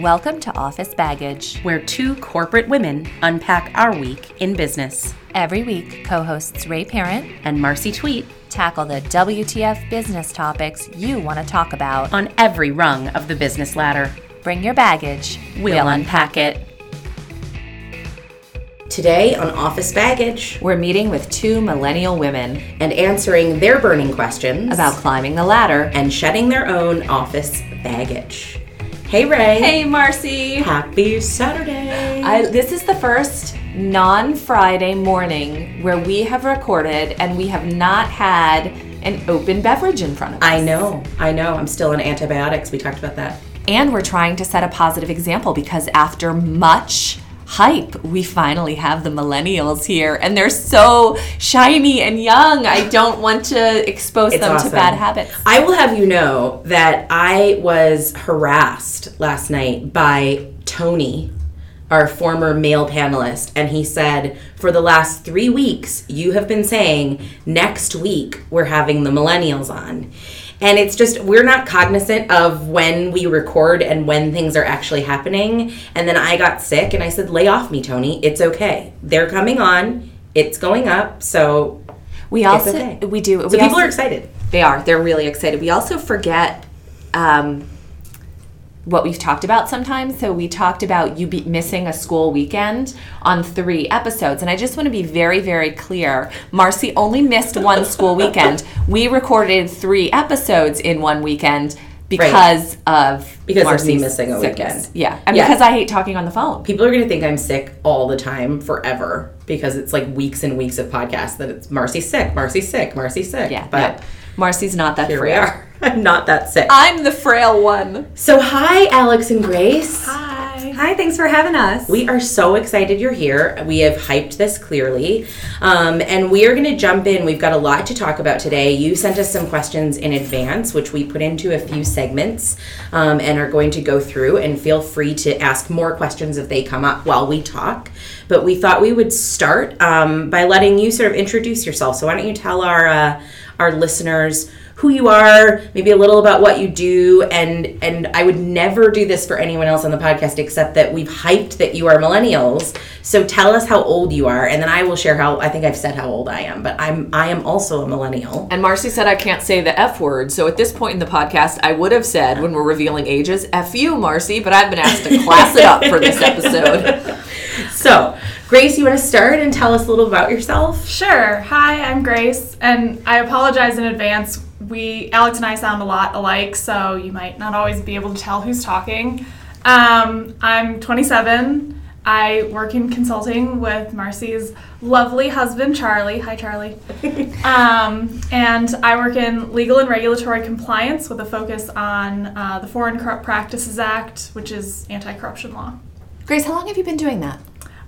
Welcome to Office Baggage. where two corporate women unpack our week in business. Every week, co hosts Ray Parent And Marcy Tweet tackle the WTF business topics you want to talk about. on every rung of the business ladder. Bring your baggage, We'll unpack it. Today on Office Baggage We're meeting with two millennial women and answering their burning questions about climbing the ladder. and shedding their own office baggage. Hey Ray. Hey, Marcy. Happy Saturday. I, this is the first non Friday morning where we have recorded and we have not had an open beverage in front of us. I know. I know. I'm still on antibiotics. We talked about that. And we're trying to set a positive example because after much hype, we finally have the millennials here and they're so shiny and young. I don't want to expose It's them awesome. to bad habits. I will have you know that I was harassed last night by Tony, our former male panelist, and he said, For the last three weeks, you have been saying next week we're having the millennials on. And it's just, we're not cognizant of when we record and when things are actually happening. And then I got sick and I said, Lay off me, Tony. It's okay. They're coming on, it's going up. So, We also okay. we do. so we people also- are excited. They are. They're really excited. We also forget um, what we've talked about sometimes. So we talked about you be missing a school weekend on three episodes, and I just want to be very, very clear. Marcy only missed one school weekend. We recorded three episodes in one weekend because of Because of me missing a sickness. weekend. Yeah, and Yeah. because I hate talking on the phone. people are going to think I'm sick all the time forever because it's like weeks and weeks of podcasts that it's Marcy's sick, Marcy's sick, Marcy's sick. Yeah, but no. Marcy's not that here we frail. are. I'm not that sick. I'm the frail one. So hi, Alex and Grace. Hi. Hi, thanks for having us. We are so excited you're here. We have hyped this clearly. Um, and we are going to jump in. We've got a lot to talk about today. You sent us some questions in advance, which we put into a few segments um, and are going to go through. And feel free to ask more questions if they come up while we talk. But we thought we would start um, by letting you sort of introduce yourself. So why don't you tell our uh, our listeners who you are, maybe a little about what you do, and and I would never do this for anyone else on the podcast except that we've hyped that you are millennials. So tell us how old you are, and then I will share how I think I've said how old I am, but I'm I am also a millennial. And Marcy said I can't say the F word. So at this point in the podcast, I would have said when we're revealing ages, F you, Marcy, but I've been asked to class it up for this episode. So Grace, you want to start and tell us a little about yourself? Sure. Hi, I'm Grace, and I apologize in advance. We, Alex and I, sound a lot alike, so you might not always be able to tell who's talking. Um, I'm 27. I work in consulting with Marcy's lovely husband, Charlie. Hi, Charlie. um, and I work in legal and regulatory compliance with a focus on uh, the Foreign Corrupt Practices Act, which is anti corruption law. Grace, how long have you been doing that?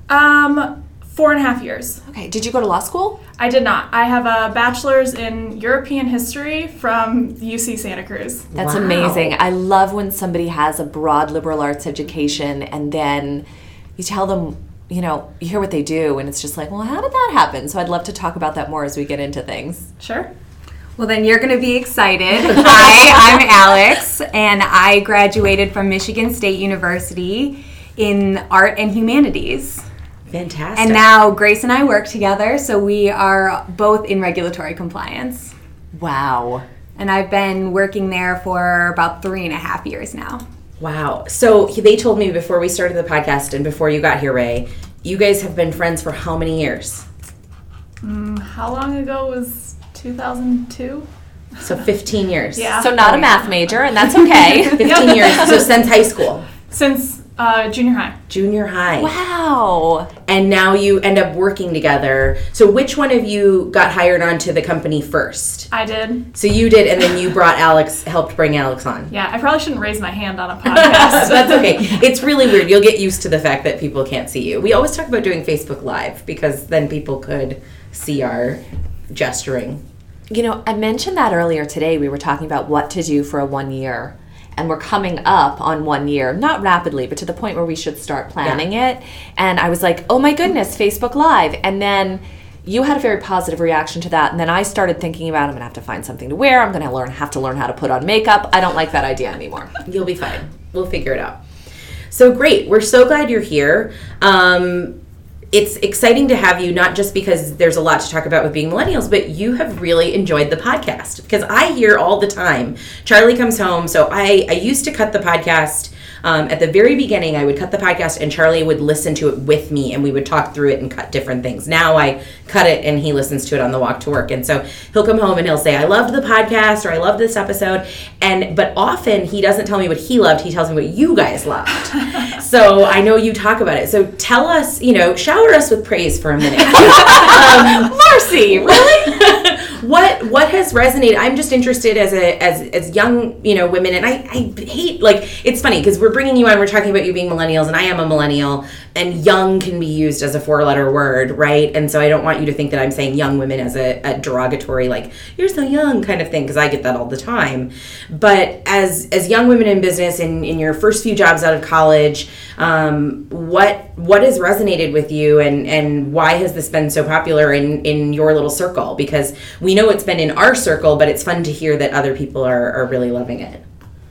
Um, four and a half years. Okay, did you go to law school? I did not. I have a bachelor's in European history from UC Santa Cruz. That's Wow. amazing. I love when somebody has a broad liberal arts education and then you tell them, you know, you hear what they do and it's just like, well, how did that happen? So I'd love to talk about that more as we get into things. Sure. Well, then you're going to be excited. Hi, I'm Alex, and I graduated from Michigan State University in art and humanities. Fantastic. And now Grace and I work together, so we are both in regulatory compliance. Wow. And I've been working there for about three and a half years now. Wow. So they told me before we started the podcast and before you got here, Ray, you guys have been friends for how many years? Mm, how long ago was 2002? So 15 years. Yeah. So not a math major, and that's okay. 15 years. So since high school, Since uh, junior high. junior high. wow. And now you end up working together. So which one of you got hired onto the company first? I did. So you did, and then you brought Alex, helped bring Alex on. Yeah, I probably shouldn't raise my hand on a podcast. That's okay. It's really weird. You'll get used to the fact that people can't see you. We always talk about doing Facebook Live because then people could see our gesturing. You know, I mentioned that earlier today. We were talking about what to do for a one year. And we're coming up on one year, not rapidly, but to the point where we should start planning it. And I was like, oh my goodness, Facebook Live. And then you had a very positive reaction to that. And then I started thinking about I'm going to have to find something to wear. I'm going to learn, have to learn how to put on makeup. I don't like that idea anymore. You'll be fine. We'll figure it out. So great. We're so glad you're here. Um, it's exciting to have you, not just because there's a lot to talk about with being millennials, but you have really enjoyed the podcast. Because I hear all the time, Charlie comes home. So I, I used to cut the podcast. Um, at the very beginning, I would cut the podcast and Charlie would listen to it with me and we would talk through it and cut different things. Now I cut it and he listens to it on the walk to work. And so he'll come home and he'll say, I loved the podcast or I loved this episode. And, but often he doesn't tell me what he loved, he tells me what you guys loved. so I know you talk about it. So tell us, you know, shower us with praise for a minute. um, Marcy, really? what what has resonated? I'm just interested as a as as young you know women, and I I hate like it's funny because we're bringing you on. We're talking about you being millennials, and I am a millennial, and young can be used as a four letter word, right? And so I don't want you to think that I'm saying young women as a, a derogatory like you're so young kind of thing because I get that all the time. But as as young women in business in in your first few jobs out of college, um, what what has resonated with you, and and why has this been so popular in in your little circle? Because we know it's been in our circle, but it's fun to hear that other people are, are really loving it.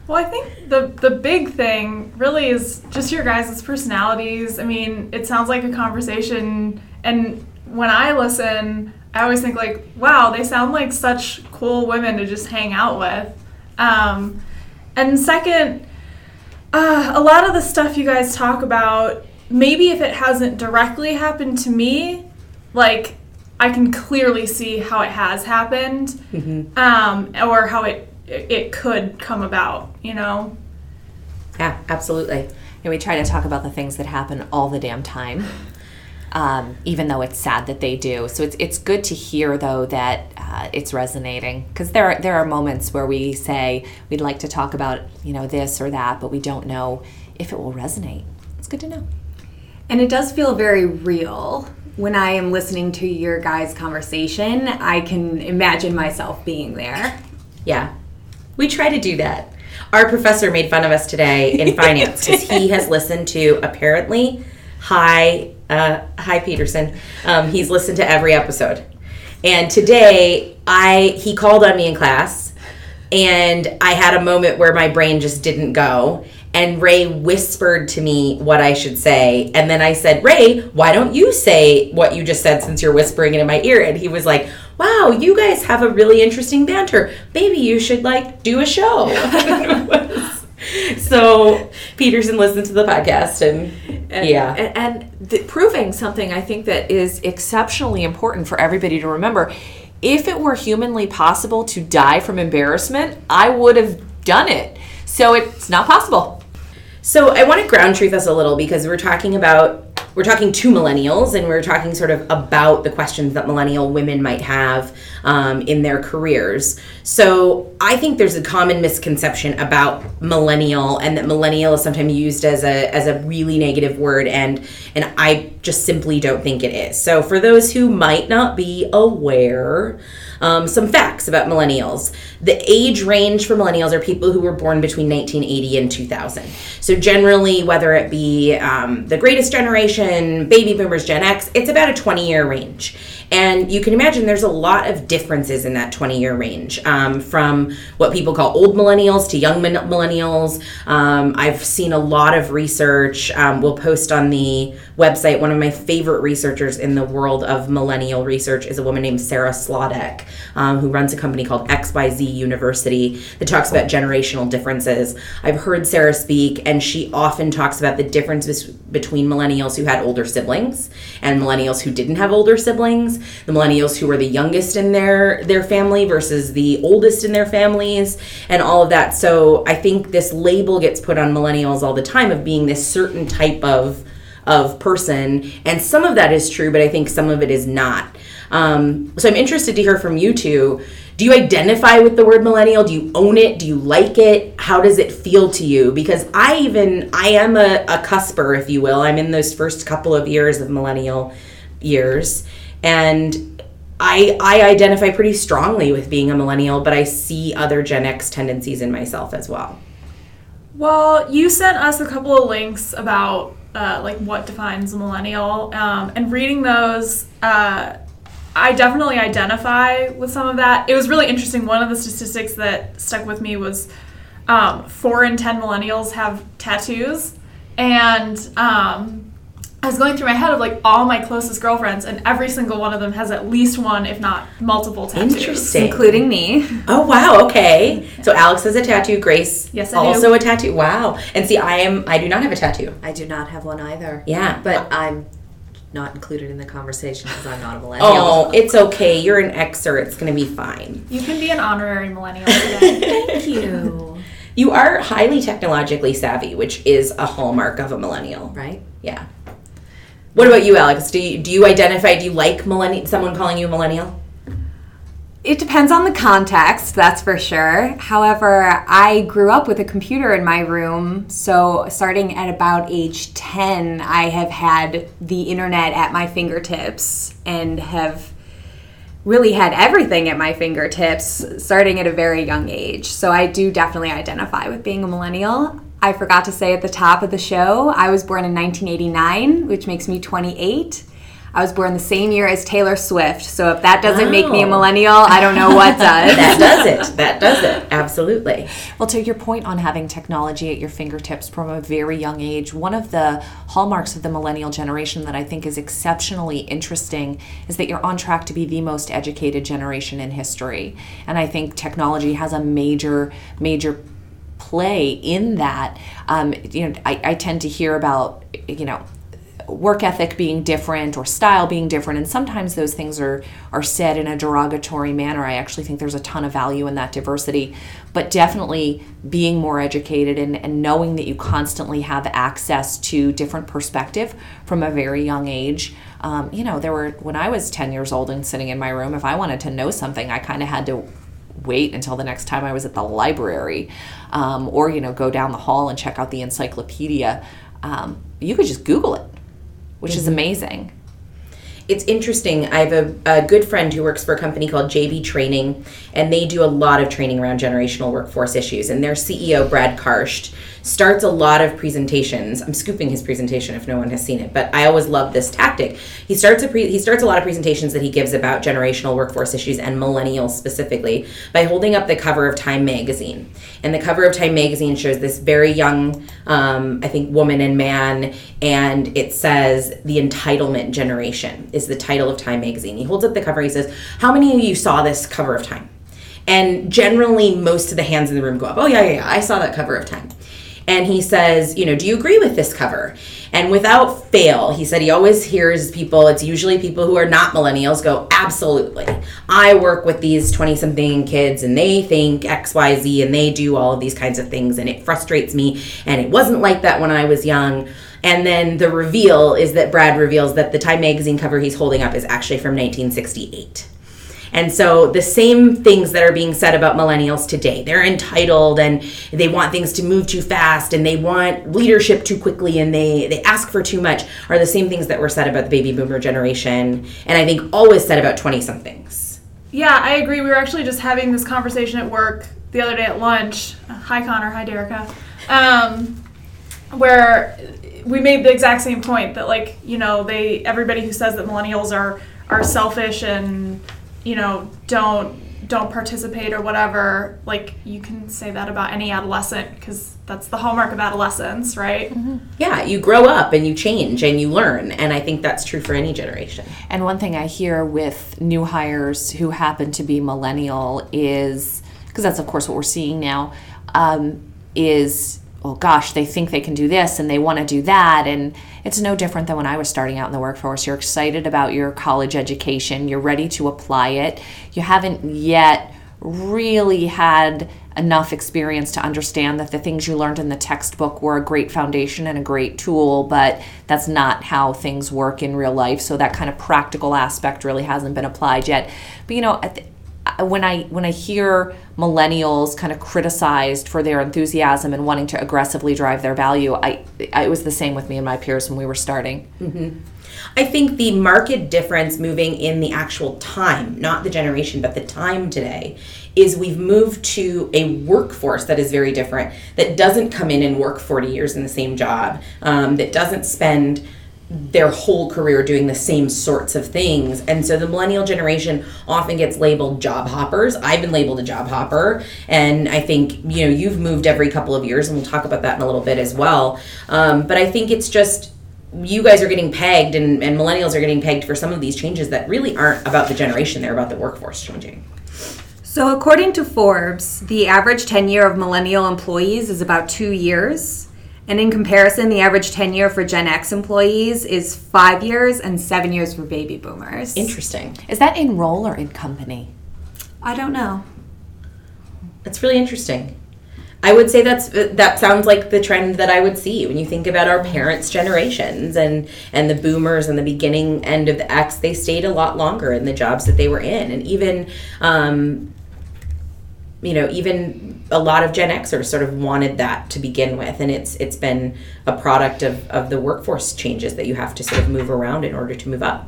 Well, I think the the big thing really is just your guys' personalities. I mean, it sounds like a conversation, and when I listen, I always think like, wow, they sound like such cool women to just hang out with. Um, and second, uh, a lot of the stuff you guys talk about, maybe if it hasn't directly happened to me, like I can clearly see how it has happened, Mm-hmm. um, or how it it could come about. You know. Yeah, absolutely. And we try to talk about the things that happen all the damn time, um, even though it's sad that they do. So it's it's good to hear though that uh, it's resonating because there are, there are moments where we say we'd like to talk about you know this or that, but we don't know if it will resonate. It's good to know. And it does feel very real. When I am listening to your guys' conversation, I can imagine myself being there. Yeah. We try to do that. Our professor made fun of us today in finance because he has listened to apparently hi uh, hi Peterson. Um, he's listened to every episode, and today I he called on me in class, and I had a moment where my brain just didn't go. And Ray whispered to me what I should say. And then I said, Ray, why don't you say what you just said since you're whispering it in my ear? And he was like, Wow, you guys have a really interesting banter. Maybe you should like do a show. so Peterson listened to the podcast and, And, yeah. and, and th- proving something I think that is exceptionally important for everybody to remember. If it were humanly possible to die from embarrassment, I would have done it. So it's not possible. So I want to ground truth us a little because we're talking about we're talking to millennials and we're talking sort of about the questions that millennial women might have um, in their careers. So I think there's a common misconception about millennial and that millennial is sometimes used as a as a really negative word and and I just simply don't think it is. So for those who might not be aware, um, some facts about millennials. The age range for millennials are people who were born between 1980 and 2000. So, generally, whether it be um, the greatest generation, baby boomers, Gen X, it's about a 20 year range. And you can imagine there's a lot of differences in that 20 year range um, from what people call old millennials to young millennials. Um, I've seen a lot of research. Um, we'll post on the website. One of my favorite researchers in the world of millennial research is a woman named Sarah Sladek, um, who runs a company called XYZ University that talks about generational differences. I've heard Sarah speak, and she often talks about the differences between millennials who had older siblings and millennials who didn't have older siblings, the millennials who were the youngest in their their family versus the oldest in their families, and all of that. So I think this label gets put on millennials all the time of being this certain type of of person, and some of that is true, but I think some of it is not. Um, so I'm interested to hear from you two. Do you identify with the word millennial? Do you own it? Do you like it? How does it feel to you? Because I even I am a, a cusper, if you will. I'm in those first couple of years of millennial years, and I I identify pretty strongly with being a millennial, but I see other Gen X tendencies in myself as well. Well, you sent us a couple of links about uh, like what defines a millennial, um, and reading those, uh, I definitely identify with some of that. It was really interesting. One of the statistics that stuck with me was um, four in ten millennials have tattoos, And um, I was going through my head of like all my closest girlfriends, and every single one of them has at least one, if not multiple tattoos. Interesting. including me. Oh wow, okay. So Alex has a tattoo, Grace Yes, I do. also a tattoo. Wow. And see, I am I do not have a tattoo. I do not have one either. Yeah. But I'm not included in the conversation because I'm not a millennial. Oh, it's okay. You're an Xer. It's gonna be fine. You can be an honorary millennial today. Thank you. You are highly technologically savvy, which is a hallmark of a millennial. Right? Yeah. What about you, Alex? Do you, do you identify? Do you like? Someone calling you a millennial? It depends on the context, that's for sure. However, I grew up with a computer in my room, so starting at about age 10, I have had the internet at my fingertips and have really had everything at my fingertips starting at a very young age. So I do definitely identify with being a millennial. I forgot to say at the top of the show, I was born in 1989, which makes me 28. I was born the same year as Taylor Swift, so if that doesn't make me a oh. millennial, I don't know what does. That does it. That does it. Absolutely. Well, to your point on having technology at your fingertips from a very young age, one of the hallmarks of the millennial generation that I think is exceptionally interesting is that you're on track to be the most educated generation in history. And I think technology has a major, major play in that. Um, you know, I, I tend to hear about, you know, work ethic being different or style being different and sometimes those things are are said in a derogatory manner i actually think there's a ton of value in that diversity but definitely being more educated and, and knowing that you constantly have access to different perspective from a very young age um, you know there were when i was 10 years old and sitting in my room if i wanted to know something i kind of had to wait until the next time I was at the library, um, or you know, go down the hall and check out the encyclopedia. Um, you could just Google it, which is amazing. It's interesting. I have a, a good friend who works for a company called JB Training, and they do a lot of training around generational workforce issues. And their CEO, Brad Karsh, starts a lot of presentations. I'm scooping his presentation if no one has seen it, but I always love this tactic. He starts a pre- he starts a lot of presentations that he gives about generational workforce issues and millennials specifically by holding up the cover of Time magazine. And the cover of Time magazine shows this very young, um, I think, woman and man, and it says the entitlement generation is the title of Time magazine. He holds up the cover. He says, "How many of you saw this cover of Time?" And generally, most of the hands in the room go up. Oh yeah, yeah, yeah. I saw that cover of Time. And he says, you know, do you agree with this cover? And without fail, he said he always hears people, it's usually people who are not millennials, go, absolutely. I work with these 20 something kids and they think XYZ and they do all of these kinds of things and it frustrates me. And it wasn't like that when I was young. And then the reveal is that Brad reveals that the Time magazine cover he's holding up is actually from 1968. And so the same things that are being said about millennials today, they're entitled and they want things to move too fast and they want leadership too quickly and they they ask for too much are the same things that were said about the baby boomer generation and I think always said about 20 somethings. Yeah, I agree. We were actually just having this conversation at work the other day at lunch. Hi, Connor. Hi, Derica. Um, where we made the exact same point that, like, you know, they everybody who says that millennials are are selfish and you know don't don't participate or whatever, like you can say that about any adolescent because that's the hallmark of adolescence, right? Yeah, you grow up and you change and you learn and I think that's true for any generation. And one thing I hear with new hires who happen to be millennial is because that's of course what we're seeing now um, is well gosh they think they can do this and they want to do that and it's no different than when I was starting out in the workforce you're excited about your college education you're ready to apply it you haven't yet really had enough experience to understand that the things you learned in the textbook were a great foundation and a great tool, but that's not how things work in real life. So that kind of practical aspect really hasn't been applied yet. But you know, when I when I hear millennials kind of criticized for their enthusiasm and wanting to aggressively drive their value, I, I it was the same with me and my peers when we were starting. I think the market difference moving in the actual time, not the generation, but the time today, is we've moved to a workforce that is very different, that doesn't come in and work 40 years in the same job, um, that doesn't spend their whole career doing the same sorts of things. And so the millennial generation often gets labeled job hoppers. I've been labeled a job hopper. And I think, you know, you've moved every couple of years, and we'll talk about that in a little bit as well. Um, but I think it's just, you guys are getting pegged and, and millennials are getting pegged for some of these changes that really aren't about the generation, they're about the workforce changing. So, according to Forbes, the average tenure of millennial employees is about two years. And in comparison, the average tenure for Gen X employees is five years and seven years for baby boomers. Interesting. Is that in role or in company? I don't know. That's really interesting. I would say that's that sounds like the trend that I would see when you think about our parents' generations and and the boomers and the beginning end of the X. They stayed a lot longer in the jobs that they were in, and even um, you know even a lot of Gen Xers sort of wanted that to begin with, and it's it's been a product of of the workforce changes that you have to sort of move around in order to move up.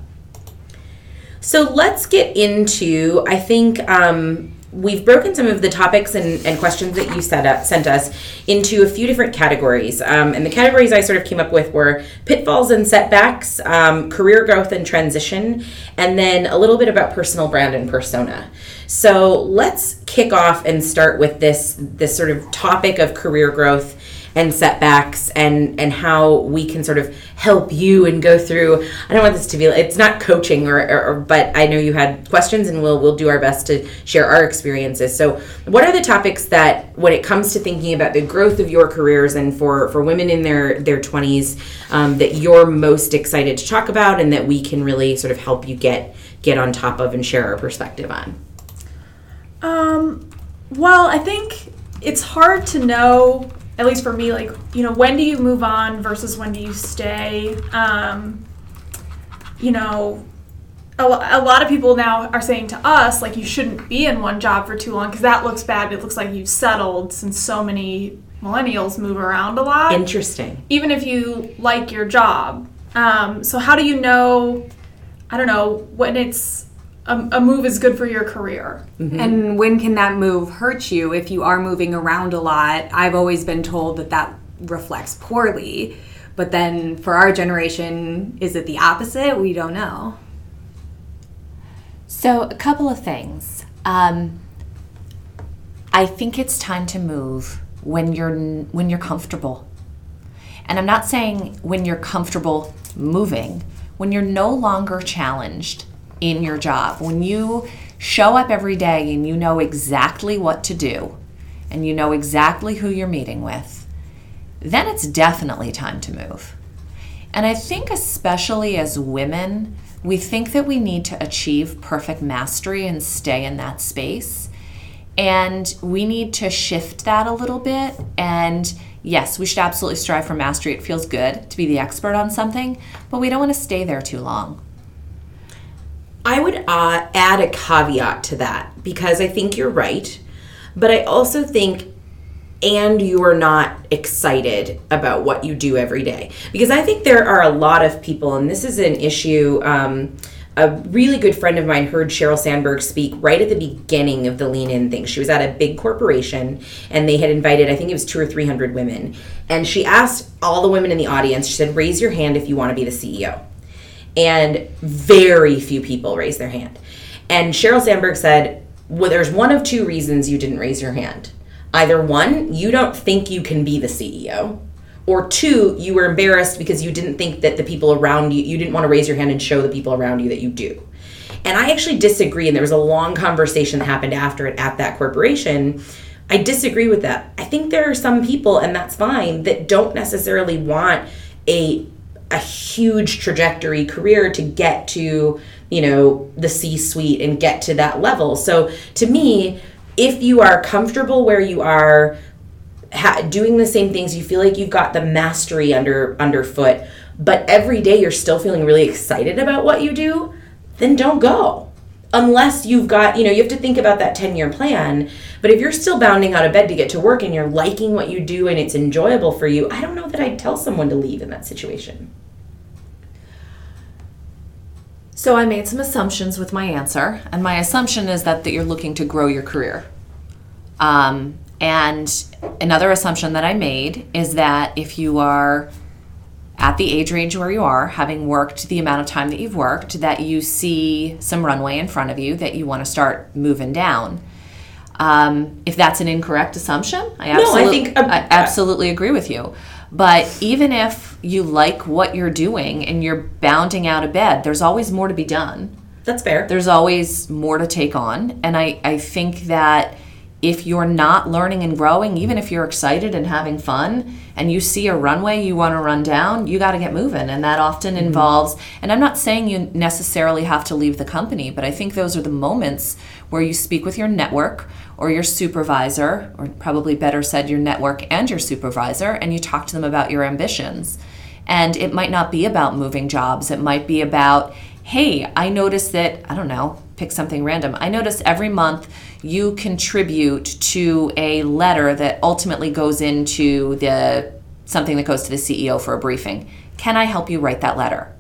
So let's get into I think. Um, we've broken some of the topics and, and questions that you set up, sent us into a few different categories. Um, and the categories I sort of came up with were pitfalls and setbacks, um, career growth and transition, and then a little bit about personal brand and persona. So let's kick off and start with this this sort of topic of career growth and setbacks and and how we can sort of help you and go through i don't want this to be it's not coaching or, or, or, but i know you had questions and we'll we'll do our best to share our experiences. So what are the topics that when it comes to thinking about the growth of your careers and for for women in their their 20s um, that you're most excited to talk about and that we can really sort of help you get get on top of and share our perspective on? Um well i think it's hard to know at least for me, like, you know, when do you move on versus when do you stay? Um, you know, a, a lot of people now are saying to us, like, you shouldn't be in one job for too long because that looks bad. It looks like you've settled since so many millennials move around a lot. Interesting. Even if you like your job. Um, so, how do you know, I don't know, when it's a, a move is good for your career. Mm-hmm. And when can that move hurt you if you are moving around a lot? I've always been told that that reflects poorly. But then for our generation, is it the opposite? We don't know. So, a couple of things. Um, I think it's time to move when you're when you're comfortable. And I'm not saying when you're comfortable moving, when you're no longer challenged in your job. When you show up every day and you know exactly what to do and you know exactly who you're meeting with, then it's definitely time to move. And I think, especially as women, we think that we need to achieve perfect mastery and stay in that space. And we need to shift that a little bit. And yes, we should absolutely strive for mastery. It feels good to be the expert on something, but we don't want to stay there too long. I would uh, add a caveat to that because I think you're right, but I also think and you are not excited about what you do every day because I think there are a lot of people, and this is an issue. Um, a really good friend of mine heard Sheryl Sandberg speak right at the beginning of the Lean In thing. She was at a big corporation and they had invited, I think it was two or three hundred women. And she asked all the women in the audience, she said, raise your hand if you want to be the CEO and very few people raised their hand. And Sheryl Sandberg said, Well, there's one of two reasons you didn't raise your hand. Either one, you don't think you can be the CEO, or two, you were embarrassed because you didn't think that the people around you, you didn't want to raise your hand and show the people around you that you do. And I actually disagree, and there was a long conversation that happened after it at that corporation. I disagree with that. I think there are some people, and that's fine, that don't necessarily want a a huge trajectory career to get to you know the c suite and get to that level. So to me if you are comfortable where you are ha- doing the same things you feel like you've got the mastery under underfoot but every day you're still feeling really excited about what you do then don't go. Unless you've got you know you have to think about that 10 year plan but if you're still bounding out of bed to get to work and you're liking what you do and it's enjoyable for you i don't know that i'd tell someone to leave in that situation So I made some assumptions with my answer, and my assumption is that, that you're looking to grow your career. Um, and another assumption that I made is that if you are at the age range where you are, having worked the amount of time that you've worked, that you see some runway in front of you that you want to start moving down. Um, if that's an incorrect assumption, I No, I absolutely, think, uh, I absolutely agree with you. But even if you like what you're doing and you're bounding out of bed, there's always more to be done That's fair. there's always more to take on and I, I think that if you're not learning and growing even if you're excited and having fun and you see a runway you want to run down you got to get moving and that often mm-hmm. involves and i'm not saying you necessarily have to leave the company but i think those are the moments where you speak with your network or your supervisor or probably better said your network and your supervisor and you talk to them about your ambitions. And it might not be about moving jobs. It might be about hey, I noticed that, I don't know, pick something random. I noticed every month you contribute to a letter that ultimately goes into the something that goes to the CEO for a briefing. Can I help you write that letter?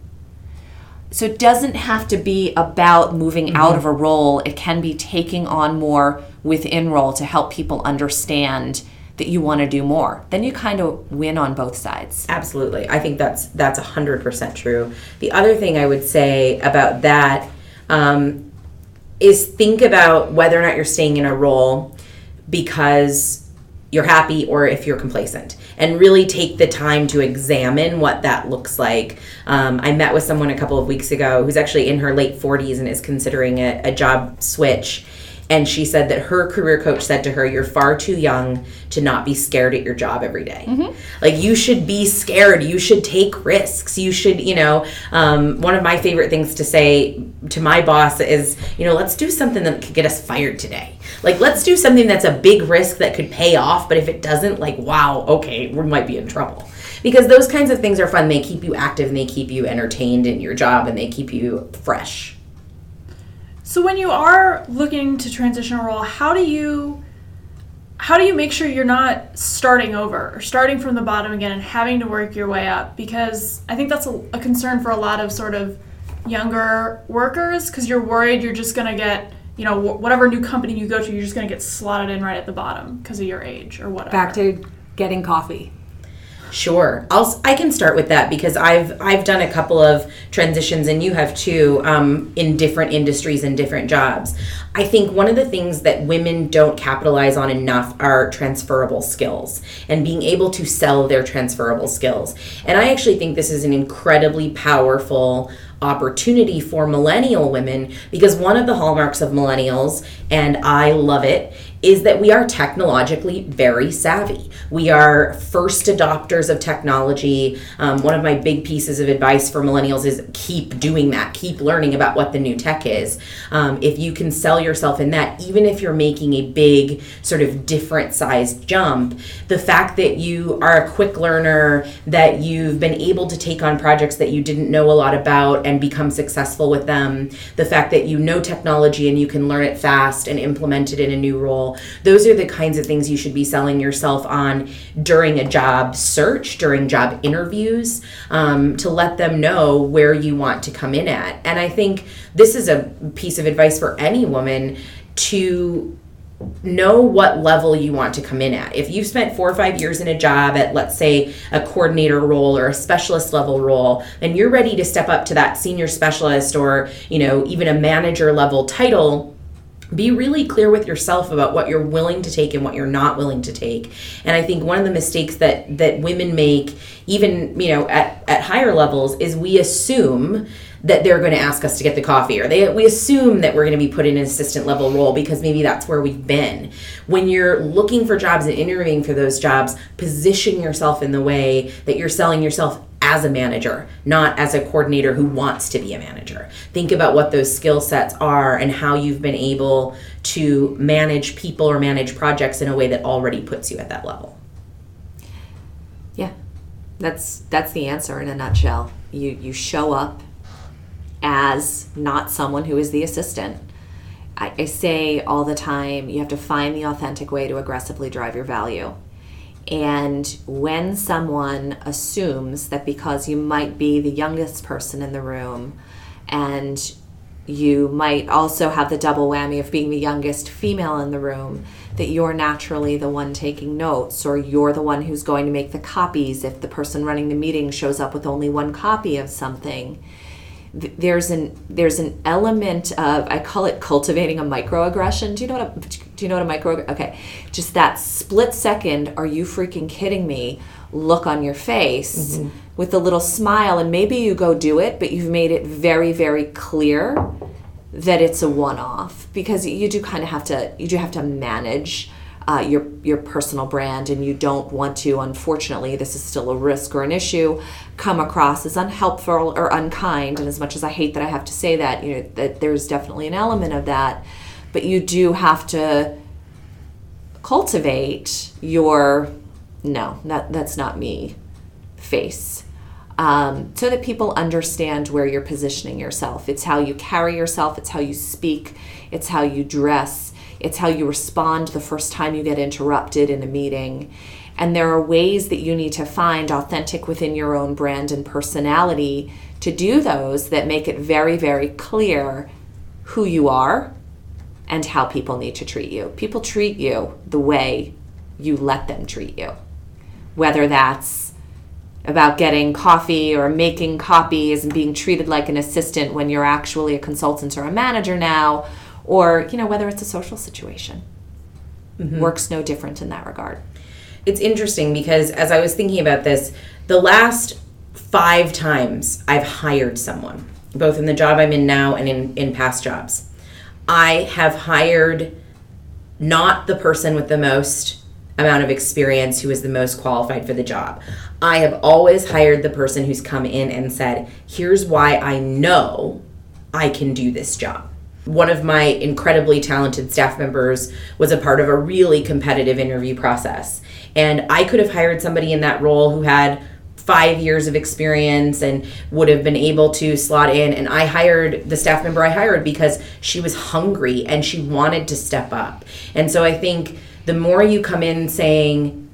So it doesn't have to be about moving mm-hmm. out of a role. It can be taking on more within role to help people understand that you want to do more. Then you kind of win on both sides. Absolutely. I think that's that's hundred percent true. The other thing I would say about that um, is think about whether or not you're staying in a role because you're happy or if you're complacent and really take the time to examine what that looks like um, i met with someone a couple of weeks ago who's actually in her late 40s and is considering a, a job switch and she said that her career coach said to her you're far too young to not be scared at your job every day. like you should be scared. You should take risks. You should you know um, one of my favorite things to say to my boss is you know let's do something that could get us fired today. Like let's do something that's a big risk that could pay off but if it doesn't like wow okay we might be in trouble. Because those kinds of things are fun. They keep you active and they keep you entertained in your job and they keep you fresh So when you are looking to transition a role, how do you how do you make sure you're not starting over or starting from the bottom again and having to work your way up? Because I think that's a, a concern for a lot of sort of younger workers because you're worried you're just going to get you know wh- whatever new company you go to you're just going to get slotted in right at the bottom because of your age or whatever. Back to getting coffee. Sure, I'll I can start with that because I've I've done a couple of transitions and you have too um, in different industries and different jobs. I think one of the things that women don't capitalize on enough are transferable skills and being able to sell their transferable skills. And I actually think this is an incredibly powerful opportunity for millennial women because one of the hallmarks of millennials and I love it is that we are technologically very savvy. We are first adopters of technology. Um, one of my big pieces of advice for millennials is keep doing that, keep learning about what the new tech is. Um, if you can sell yourself in that, even if you're making a big, sort of different sized jump, the fact that you are a quick learner, that you've been able to take on projects that you didn't know a lot about and become successful with them, the fact that you know technology and you can learn it fast and implement it in a new role, those are the kinds of things you should be selling yourself on during a job search, during job interviews, um, to let them know where you want to come in at. And I think this is a piece of advice for any woman to know what level you want to come in at. If you've spent four or five years in a job at, let's say, a coordinator role or a specialist level role, and you're ready to step up to that senior specialist or, you know, even a manager level title, be really clear with yourself about what you're willing to take and what you're not willing to take. And i think one of the mistakes that that women make even you know at, at higher levels is we assume that they're going to ask us to get the coffee or they we assume that we're going to be put in an assistant level role because maybe that's where we've been when you're looking for jobs and interviewing for those jobs position yourself in the way that you're selling yourself as a manager, not as a coordinator who wants to be a manager. Think about what those skill sets are and how you've been able to manage people or manage projects in a way that already puts you at that level. Yeah, that's that's the answer in a nutshell. You you show up as not someone who is the assistant. I, I say all the time, you have to find the authentic way to aggressively drive your value. And when someone assumes that because you might be the youngest person in the room and You might also have the double whammy of being the youngest female in the room, that you're naturally the one taking notes, or you're the one who's going to make the copies if the person running the meeting shows up with only one copy of something. Th- There's an there's an element of I call it cultivating a microaggression. Do you know what a do you know what a micro okay? Just that split second, are you freaking kidding me? Look on your face mm-hmm. with a little smile and maybe you go do it, but you've made it very very clear that it's a one-off because you do kind of have to you do have to manage uh, your your personal brand and you don't want to unfortunately this is still a risk or an issue come across as unhelpful or unkind. And as much as I hate that I have to say that you know that there's definitely an element of that. But you do have to cultivate your no that that's not me face. Um, so that people understand where you're positioning yourself. It's how you carry yourself, it's how you speak, it's how you dress, it's how you respond the first time you get interrupted in a meeting. And there are ways that you need to find authentic within your own brand and personality to do those that make it very, very clear who you are and how people need to treat you. People treat you the way you let them treat you, whether that's about getting coffee or making copies and being treated like an assistant when you're actually a consultant or a manager now or you know whether it's a social situation mm-hmm. works no different in that regard It's interesting because as I was thinking about this, the last five times I've hired someone, both in the job I'm in now and in, in past jobs, I have hired not the person with the most amount of experience who is the most qualified for the job. I have always hired the person who's come in and said, here's why I know I can do this job. One of my incredibly talented staff members was a part of a really competitive interview process. And I could have hired somebody in that role who had five years of experience and would have been able to slot in. And I hired the staff member I hired because she was hungry and she wanted to step up. And so I think the more you come in saying,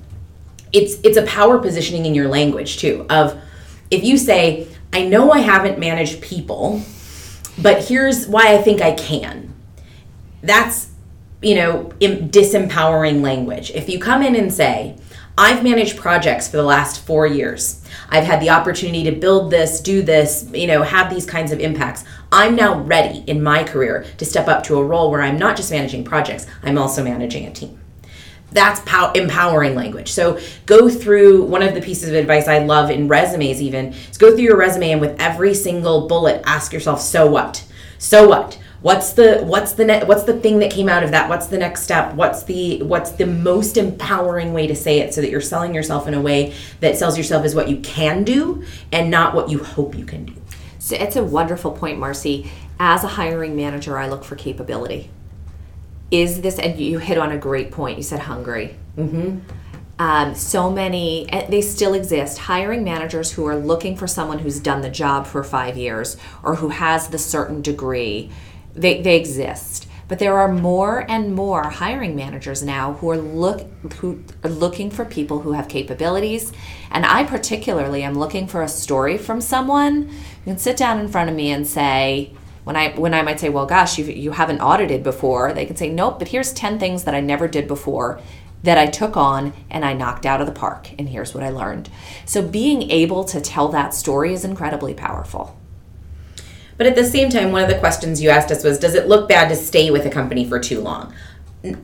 it's it's a power positioning in your language too of if you say i know i haven't managed people but here's why i think i can. That's you know disempowering language. If you come in and say i've managed projects for the last four years. I've had the opportunity to build this do this you know have these kinds of impacts. I'm now ready in my career to step up to a role where i'm not just managing projects i'm also managing a team that's pow- empowering language. So go through one of the pieces of advice I love in resumes even is go through your resume and with every single bullet ask yourself so what? So what? What's the what's the ne- what's the thing that came out of that? What's the next step? What's the what's the most empowering way to say it so that you're selling yourself in a way that sells yourself as what you can do and not what you hope you can do. So it's a wonderful point, Marcy. As a hiring manager, I look for capability. Is this, and you hit on a great point. You said hungry. Mm-hmm. Um, so many, they still exist, hiring managers who are looking for someone who's done the job for five years or who has the certain degree. They, they exist. But there are more and more hiring managers now who are look who are looking for people who have capabilities. And I particularly am looking for a story from someone who can sit down in front of me and say, when I when I might say, well, gosh, you you haven't audited before, they can say, nope. But here's ten things that I never did before that I took on and I knocked out of the park. And here's what I learned. So being able to tell that story is incredibly powerful. But at the same time, one of the questions you asked us was Does it look bad to stay with a company for too long?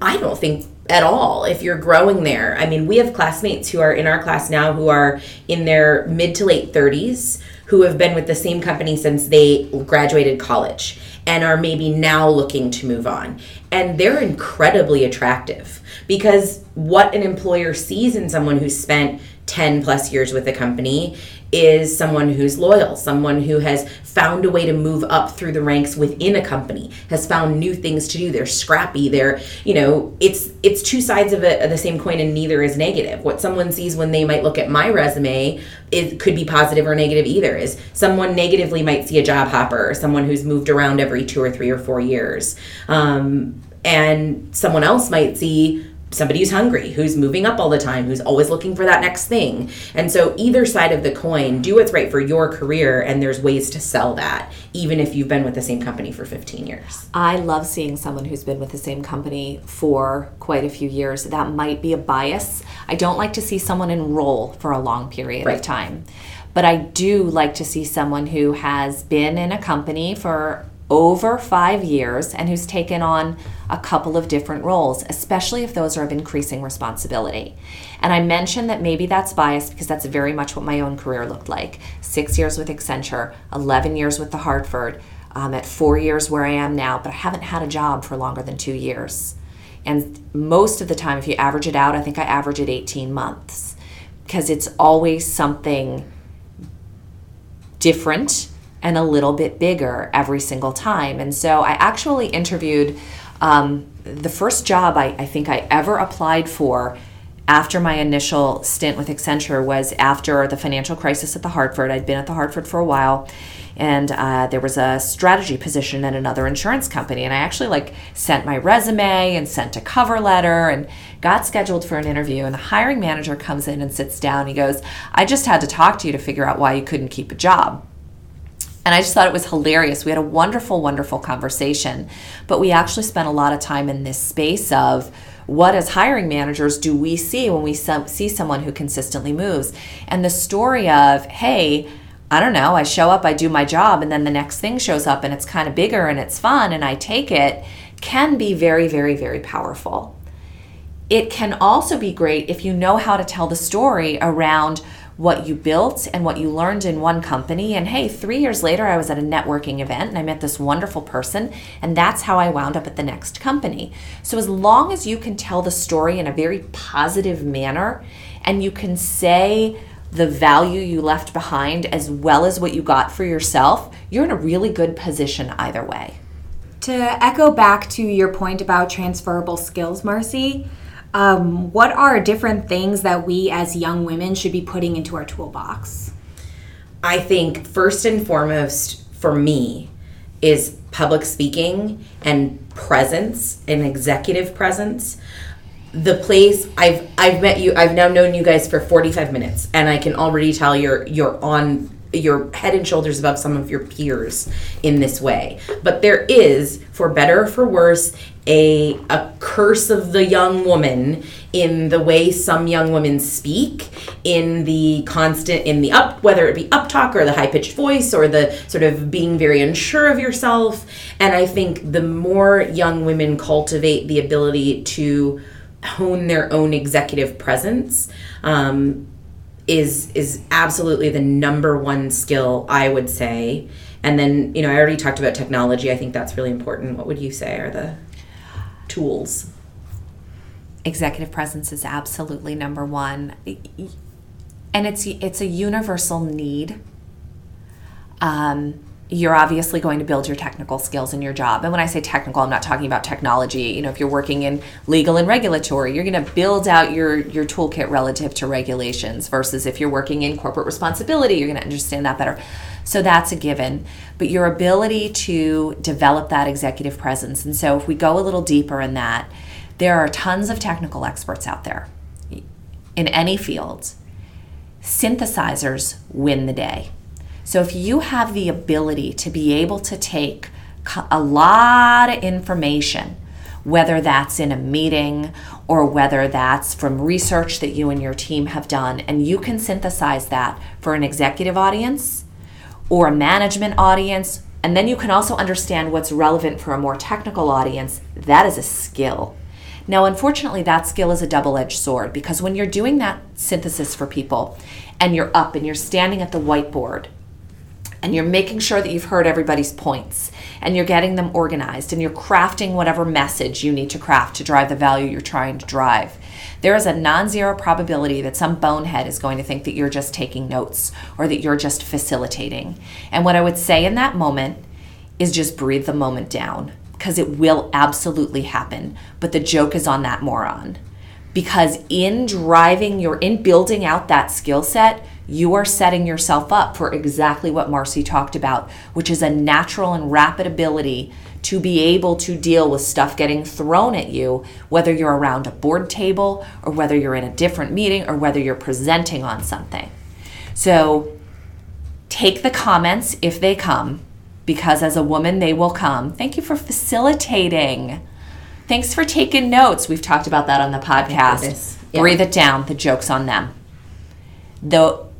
I don't think at all if you're growing there. I mean, we have classmates who are in our class now who are in their mid to late 30s who have been with the same company since they graduated college and are maybe now looking to move on. And they're incredibly attractive because what an employer sees in someone who's spent 10 plus years with a company is someone who's loyal, someone who has found a way to move up through the ranks within a company, has found new things to do. They're scrappy. They're, you know, it's it's two sides of, it, of the same coin, and neither is negative. What someone sees when they might look at my resume, it could be positive or negative either. Is someone negatively might see a job hopper, or someone who's moved around every two or three or four years, um, and someone else might see somebody who's hungry, who's moving up all the time, who's always looking for that next thing. And so either side of the coin, do what's right for your career and there's ways to sell that even if you've been with the same company for 15 years. I love seeing someone who's been with the same company for quite a few years. That might be a bias. I don't like to see someone enroll for a long period Right. of time. But I do like to see someone who has been in a company for over five years and who's taken on a couple of different roles, especially if those are of increasing responsibility. And I mentioned that maybe that's biased because that's very much what my own career looked like six years with Accenture, 11 years with the Hartford, um, at four years where I am now, but I haven't had a job for longer than two years. And most of the time, if you average it out, I think I average it 18 months because it's always something different and a little bit bigger every single time. And so I actually interviewed um, the first job I, I think I ever applied for after my initial stint with Accenture was after the financial crisis at the Hartford. I'd been at the Hartford for a while. And uh, there was a strategy position at another insurance company, and I actually like sent my resume and sent a cover letter and got scheduled for an interview. And the hiring manager comes in and sits down. He goes, "I just had to talk to you to figure out why you couldn't keep a job." And I just thought it was hilarious. We had a wonderful, wonderful conversation, but we actually spent a lot of time in this space of what, as hiring managers, do we see when we see someone who consistently moves? And the story of, hey, I don't know, I show up, I do my job, and then the next thing shows up and it's kind of bigger and it's fun and I take it can be very, very, very powerful. It can also be great if you know how to tell the story around what you built and what you learned in one company. And hey, three years later, I was at a networking event and I met this wonderful person, and that's how I wound up at the next company. So, as long as you can tell the story in a very positive manner and you can say the value you left behind as well as what you got for yourself, you're in a really good position either way. To echo back to your point about transferable skills, Marcy, um, what are different things that we as young women should be putting into our toolbox? I think first and foremost for me is public speaking and presence and executive presence. The place I've I've met you I've now known you guys for 45 minutes and I can already tell you're you're on you're head and shoulders above some of your peers in this way. But there is, for better or for worse, a a curse of the young woman in the way some young women speak, in the constant in the up whether it be up talk or the high pitched voice or the sort of being very unsure of yourself. And I think the more young women cultivate the ability to hone their own executive presence, um, is is absolutely the number one skill I would say. And then, you know, I already talked about technology. I think that's really important. What would you say are the tools? executive presence is absolutely number one and it's it's a universal need um, you're obviously going to build your technical skills in your job. And when i say technical i'm not talking about technology. You know if you're working in legal and regulatory you're going to build out your your toolkit relative to regulations versus if you're working in corporate responsibility you're going to understand that better. So that's a given. But your ability to develop that executive presence. And so if we go a little deeper in that there are tons of technical experts out there in any field. Synthesizers win the day. So if you have the ability to be able to take a lot of information, whether that's in a meeting or whether that's from research that you and your team have done, and you can synthesize that for an executive audience or a management audience, and then you can also understand what's relevant for a more technical audience, that is a skill. Now, unfortunately, that skill is a double edged sword because when you're doing that synthesis for people and you're up and you're standing at the whiteboard and you're making sure that you've heard everybody's points and you're getting them organized and you're crafting whatever message you need to craft to drive the value you're trying to drive. There is a non zero probability that some bonehead is going to think that you're just taking notes or that you're just facilitating. And what I would say in that moment is just breathe the moment down because it will absolutely happen. But the joke is on that moron. Because in driving your, in building out that skill set, you are setting yourself up for exactly what Marcy talked about, which is a natural and rapid ability to be able to deal with stuff getting thrown at you, whether you're around a board table or whether you're in a different meeting or whether you're presenting on something. So take the comments if they come, because as a woman, they will come. Thank you for facilitating. Thanks for taking notes. We've talked about that on the podcast. Yeah. Breathe it down. The joke's on them. Though,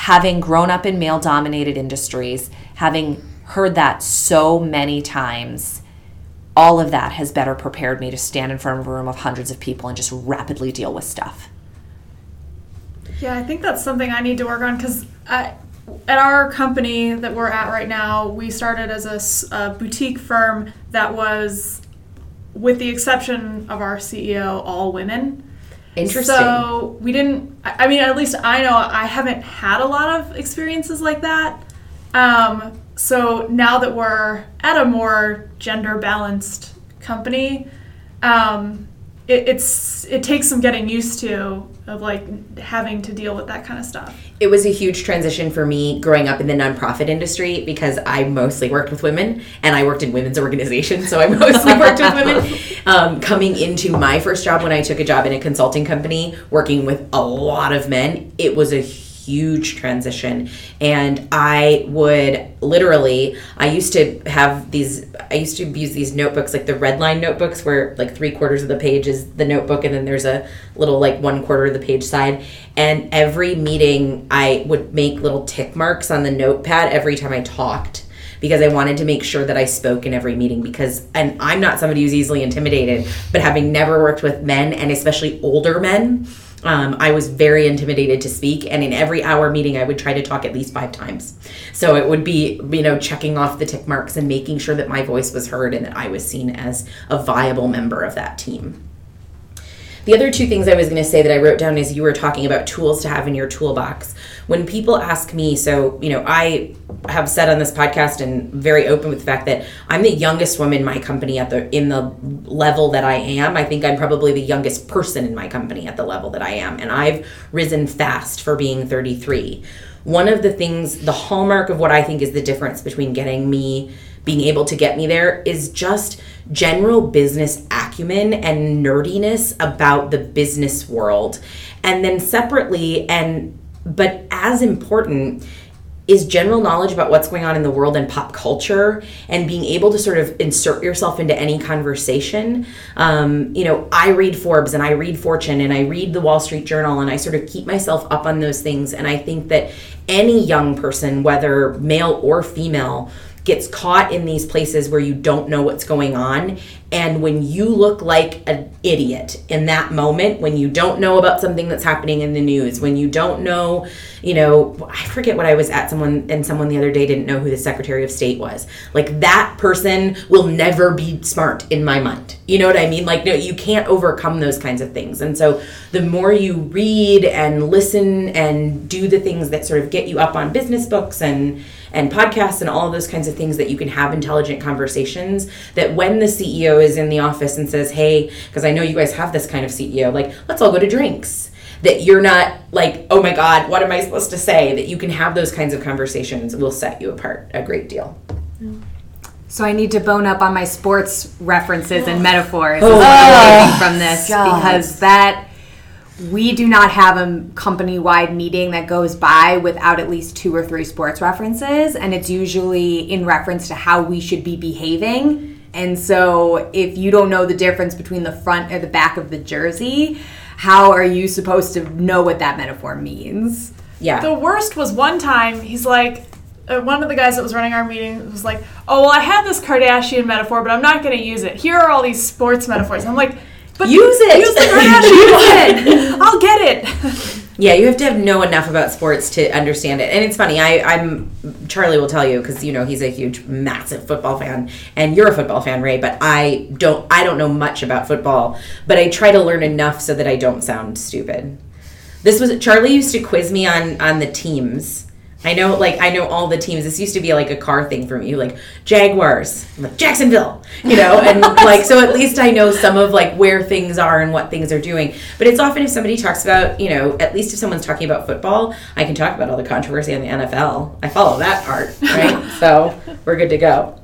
having grown up in male dominated industries, having heard that so many times, all of that has better prepared me to stand in front of a room of hundreds of people and just rapidly deal with stuff. Yeah, I think that's something I need to work on because at our company that we're at right now, we started as a boutique firm that was, with the exception of our CEO, all women. Interesting. So we didn't. I mean, at least I know I haven't had a lot of experiences like that. Um, so now that we're at a more gender balanced company, um, it, it's it takes some getting used to of like having to deal with that kind of stuff. it was a huge transition for me growing up in the nonprofit industry because I mostly worked with women and I worked in women's organizations, so I mostly worked with women. Um, coming into my first job when I took a job in a consulting company, working with a lot of men, it was a huge transition. And I would literally, I used to have these, I used to use these notebooks, like the red line notebooks, where like three quarters of the page is the notebook, and then there's a little like one quarter of the page side. And every meeting, I would make little tick marks on the notepad every time I talked because I wanted to make sure that I spoke in every meeting because and I'm not somebody who's easily intimidated, but having never worked with men and especially older men, um, I was very intimidated to speak, and in every hour meeting, I would try to talk at least five times. So it would be, you know, checking off the tick marks and making sure that my voice was heard and that I was seen as a viable member of that team. The other two things I was going to say that I wrote down is you were talking about tools to have in your toolbox. When people ask me, so, you know, I have said on this podcast and very open with the fact that I'm the youngest woman in my company at the in the level that I am. I think I'm probably the youngest person in my company at the level that I am and I've risen fast for being 33. One of the things, the hallmark of what I think is the difference between getting me being able to get me there is just general business acumen and nerdiness about the business world. And then separately and but as important is general knowledge about what's going on in the world and pop culture and being able to sort of insert yourself into any conversation. Um, you know, I read Forbes and I read Fortune and I read the Wall Street Journal and I sort of keep myself up on those things. And I think that any young person, whether male or female, gets caught in these places where you don't know what's going on and when you look like an idiot in that moment when you don't know about something that's happening in the news when you don't know you know i forget what i was at someone and someone the other day didn't know who the secretary of state was. Like that person will never be smart in my mind. You know what i mean? Like no you can't overcome those kinds of things. And so the more you read and listen and do the things that sort of get you up on business books and and podcasts and all those kinds of things that you can have intelligent conversations that when the CEO is in the office and says, "Hey, because I know you guys have this kind of CEO, like let's all go to drinks." That you're not like, "Oh my god, what am I supposed to say?" That you can have those kinds of conversations will set you apart a great deal. So I need to bone up on my sports references and oh. metaphors Oh. as I'm oh. from this God. because that we do not have a company-wide meeting that goes by without at least two or three sports references and it's usually in reference to how we should be behaving. And so if you don't know the difference between the front or the back of the jersey, how are you supposed to know what that metaphor means? Yeah. The worst was one time he's like, uh, one of the guys that was running our meeting was like, "Oh well, I have this Kardashian metaphor, but I'm not going to use it. Here are all these sports metaphors." I'm like, "But Use it. Use the Kardashian one. I'll get it." Yeah, you have to have know enough about sports to understand it. And it's funny, I, I'm Charlie will tell you because you know he's a huge, massive football fan, and you're a football fan, Ray. But I don't, I don't know much about football, but I try to learn enough so that I don't sound stupid. This was Charlie used to quiz me on on the teams I know, like, I know all the teams. This used to be like a car thing for me, like Jaguars, like Jacksonville, you know, and like, so at least I know some of like where things are and what things are doing. But it's often if somebody talks about, you know, at least if someone's talking about football, I can talk about all the controversy on the NFL. I follow that part, right? so we're good to go.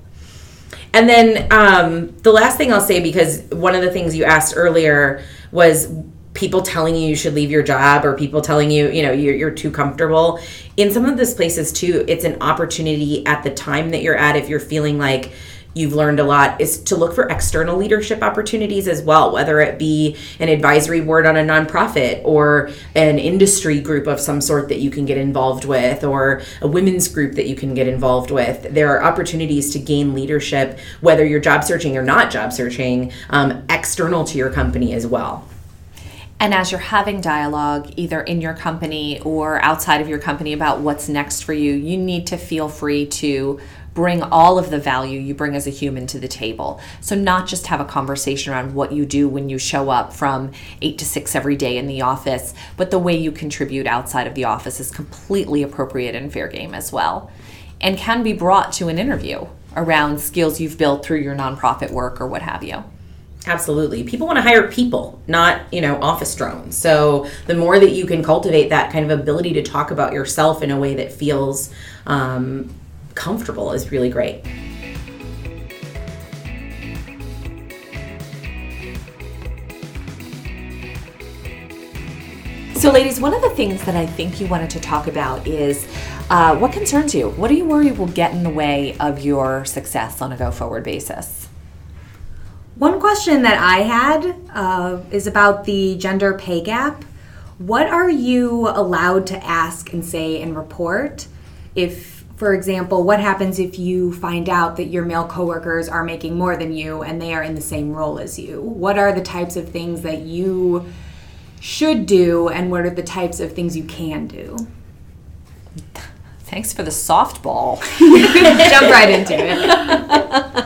And then um, the last thing I'll say, because one of the things you asked earlier was people telling you you should leave your job or people telling you you know you're, you're too comfortable. In some of those places too it's an opportunity at the time that you're at if you're feeling like you've learned a lot is to look for external leadership opportunities as well whether it be an advisory board on a nonprofit or an industry group of some sort that you can get involved with or a women's group that you can get involved with. There are opportunities to gain leadership whether you're job searching or not job searching um, external to your company as well And as you're having dialogue, either in your company or outside of your company, about what's next for you, you need to feel free to bring all of the value you bring as a human to the table. So, not just have a conversation around what you do when you show up from eight to six every day in the office, but the way you contribute outside of the office is completely appropriate and fair game as well, and can be brought to an interview around skills you've built through your nonprofit work or what have you. Absolutely. People want to hire people, not, you know, office drones. So the more that you can cultivate that kind of ability to talk about yourself in a way that feels um, comfortable is really great. So, ladies, one of the things that I think you wanted to talk about is uh, what concerns you? What do you worry will get in the way of your success on a go forward basis? One question that I had uh, is about the gender pay gap. What are you allowed to ask and say and report? If, for example, what happens if you find out that your male coworkers are making more than you and they are in the same role as you? What are the types of things that you should do and what are the types of things you can do? Thanks for the softball. Jump right into it.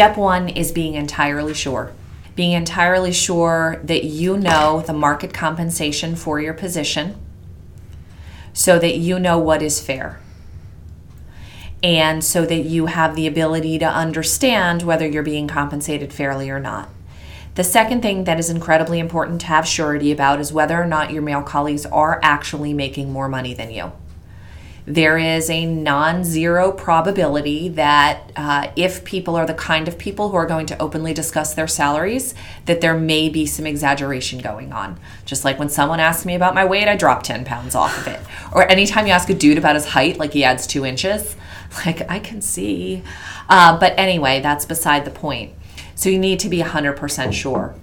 Step one is being entirely sure. Being entirely sure that you know the market compensation for your position so that you know what is fair. And so that you have the ability to understand whether you're being compensated fairly or not. The second thing that is incredibly important to have surety about is whether or not your male colleagues are actually making more money than you there is a non zero probability that uh, if people are the kind of people who are going to openly discuss their salaries, that there may be some exaggeration going on. Just like when someone asks me about my weight, I drop 10 pounds off of it. Or anytime you ask a dude about his height, like he adds two inches, like I can see. Uh, but anyway, that's beside the point. So you need to be 100% sure.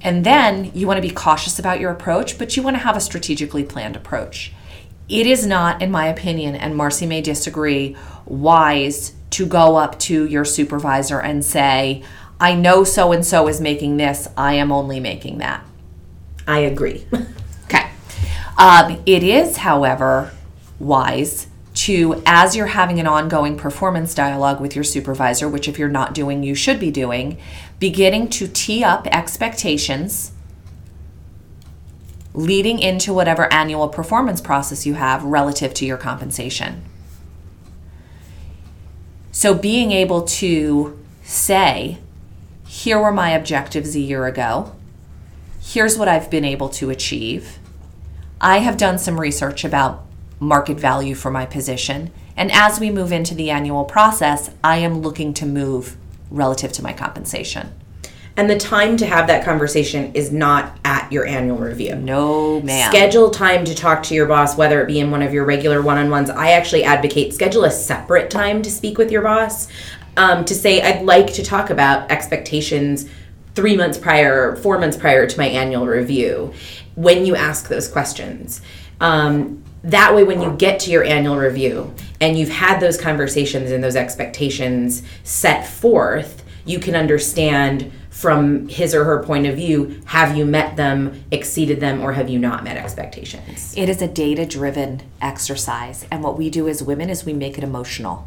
And then you want to be cautious about your approach, but you want to have a strategically planned approach it is not, in my opinion, and Marcy may disagree, wise to go up to your supervisor and say, I know so and so is making this, I am only making that. I agree. Okay. Um, it is, however, wise to, as you're having an ongoing performance dialogue with your supervisor, which if you're not doing, you should be doing, beginning to tee up expectations leading into whatever annual performance process you have relative to your compensation. So, being able to say, here were my objectives a year ago, here's what I've been able to achieve. I have done some research about market value for my position, and as we move into the annual process, I am looking to move relative to my compensation. And the time to have that conversation is not at your annual review. No, ma'am. Schedule time to talk to your boss, whether it be in one of your regular one on ones. I actually advocate schedule a separate time to speak with your boss um, to say, I'd like to talk about expectations three months prior, four months prior to my annual review when you ask those questions. Um, that way, when you get to your annual review and you've had those conversations and those expectations set forth, you can understand from his or her point of view have you met them, exceeded them, or have you not met expectations? It is a data driven exercise. And what we do as women is we make it emotional.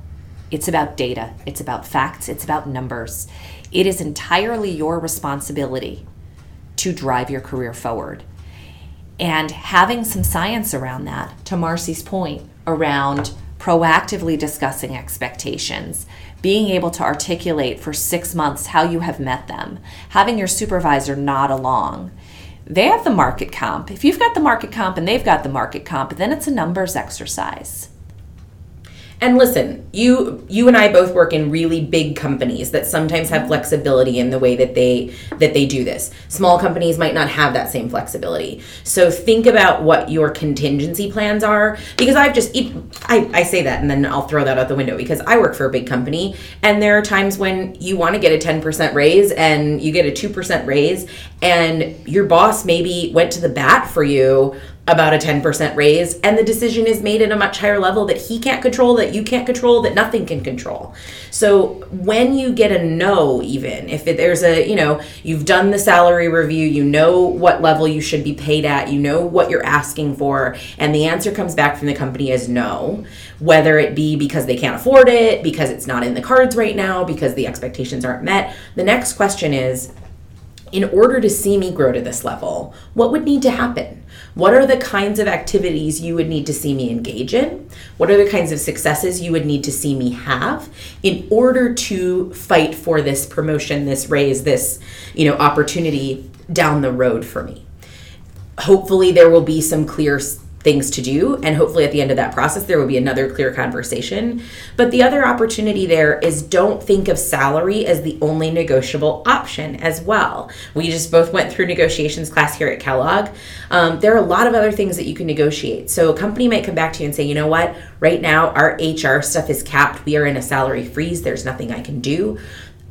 It's about data, it's about facts, it's about numbers. It is entirely your responsibility to drive your career forward. And having some science around that, to Marcy's point, around proactively discussing expectations, being able to articulate for six months how you have met them, having your supervisor nod along. They have the market comp. If you've got the market comp and they've got the market comp, then it's a numbers exercise. And listen, you you and I both work in really big companies that sometimes have flexibility in the way that they that they do this. Small companies might not have that same flexibility. So think about what your contingency plans are because I've just I, I say that and then I'll throw that out the window because I work for a big company and there are times when you want to get a 10% raise and you get a 2% raise and your boss maybe went to the bat for you about a 10% raise and the decision is made at a much higher level that he can't control that you can't control that nothing can control so when you get a no even if it, there's a you know you've done the salary review you know what level you should be paid at you know what you're asking for and the answer comes back from the company as no whether it be because they can't afford it because it's not in the cards right now because the expectations aren't met the next question is in order to see me grow to this level, what would need to happen? What are the kinds of activities you would need to see me engage in? What are the kinds of successes you would need to see me have in order to fight for this promotion, this raise, this, you know, opportunity down the road for me? Hopefully there will be some clear things to do and hopefully at the end of that process there will be another clear conversation. But the other opportunity there is don't think of salary as the only negotiable option as well. We just both went through negotiations class here at kellogg. Um, there are a lot of other things that you can negotiate. So a company might come back to you and say you know what? Right now our hr stuff is capped. We are in a salary freeze. There's nothing i can do.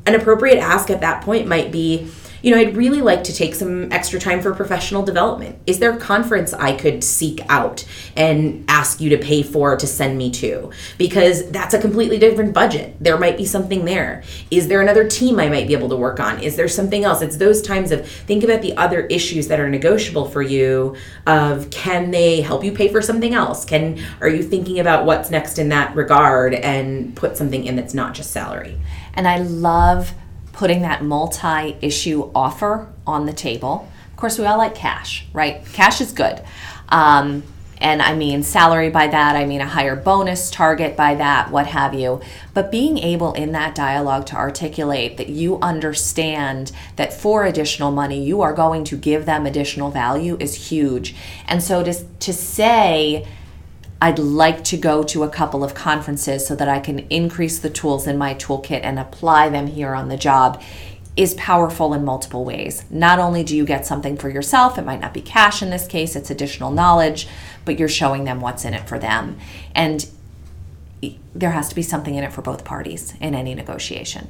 An appropriate ask at that point might be you know, I'd really like to take some extra time for professional development. Is there a conference I could seek out and ask you to pay for to send me to? Because that's a completely different budget. There might be something there. Is there another team I might be able to work on? Is there something else? It's those times of think about the other issues that are negotiable for you of can they help you pay for something else? Can are you thinking about what's next in that regard and put something in that's not just salary? And I love putting that multi issue offer on the table. Of course, we all like cash, right? Cash is good. Um, and I mean salary by that, I mean a higher bonus target by that, what have you. But being able in that dialogue to articulate that you understand that for additional money, you are going to give them additional value is huge. And so to, to say, I'd like to go to a couple of conferences so that I can increase the tools in my toolkit and apply them here on the job is powerful in multiple ways. Not only do you get something for yourself, it might not be cash in this case, it's additional knowledge, but you're showing them what's in it for them. And there has to be something in it for both parties in any negotiation.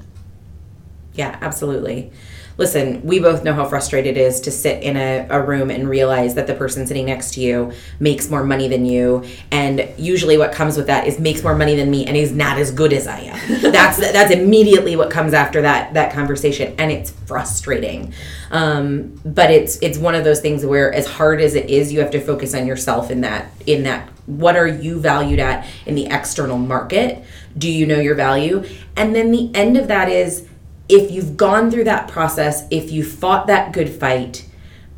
Yeah, absolutely listen, we both know how frustrated it is to sit in a, a room and realize that the person sitting next to you makes more money than you. And usually what comes with that is makes more money than me and is not as good as I am. that's that's immediately what comes after that that conversation. And it's frustrating. Um, but it's it's one of those things where as hard as it is, you have to focus on yourself in that in that what are you valued at in the external market? Do you know your value? And then the end of that is if you've gone through that process, if you fought that good fight,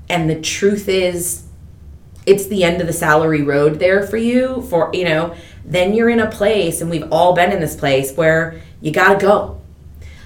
and the truth is it's the end of the salary road there for you, for, you know, then you're in a place, and we've all been in this place where you gotta go.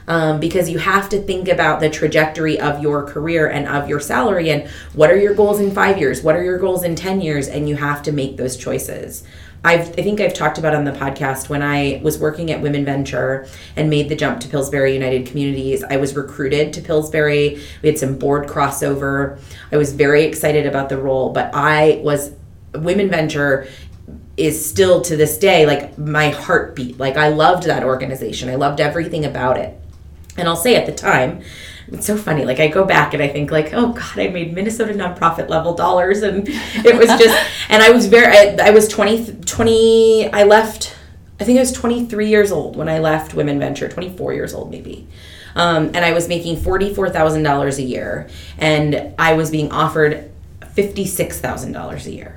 Um, because you have to think about the trajectory of your career and of your salary and what are your goals in five years? What are your goals in 10 years? And you have to make those choices I've, I think I've talked about on the podcast when I was working at Women Venture and made the jump to Pillsbury United Communities. I was recruited to Pillsbury. We had some board crossover. I was very excited about the role, but I was Women Venture is still to this day like my heartbeat. Like I loved that organization. I loved everything about it. And I'll say at the time, it's so funny. Like I go back and I think like, oh God, I made Minnesota nonprofit level dollars, and it was just. and I was very. I, I was 20, 20 I left. I think I was twenty three years old when I left Women Venture. Twenty four years old maybe. Um, and I was making forty four thousand dollars a year, and I was being offered fifty six thousand dollars a year.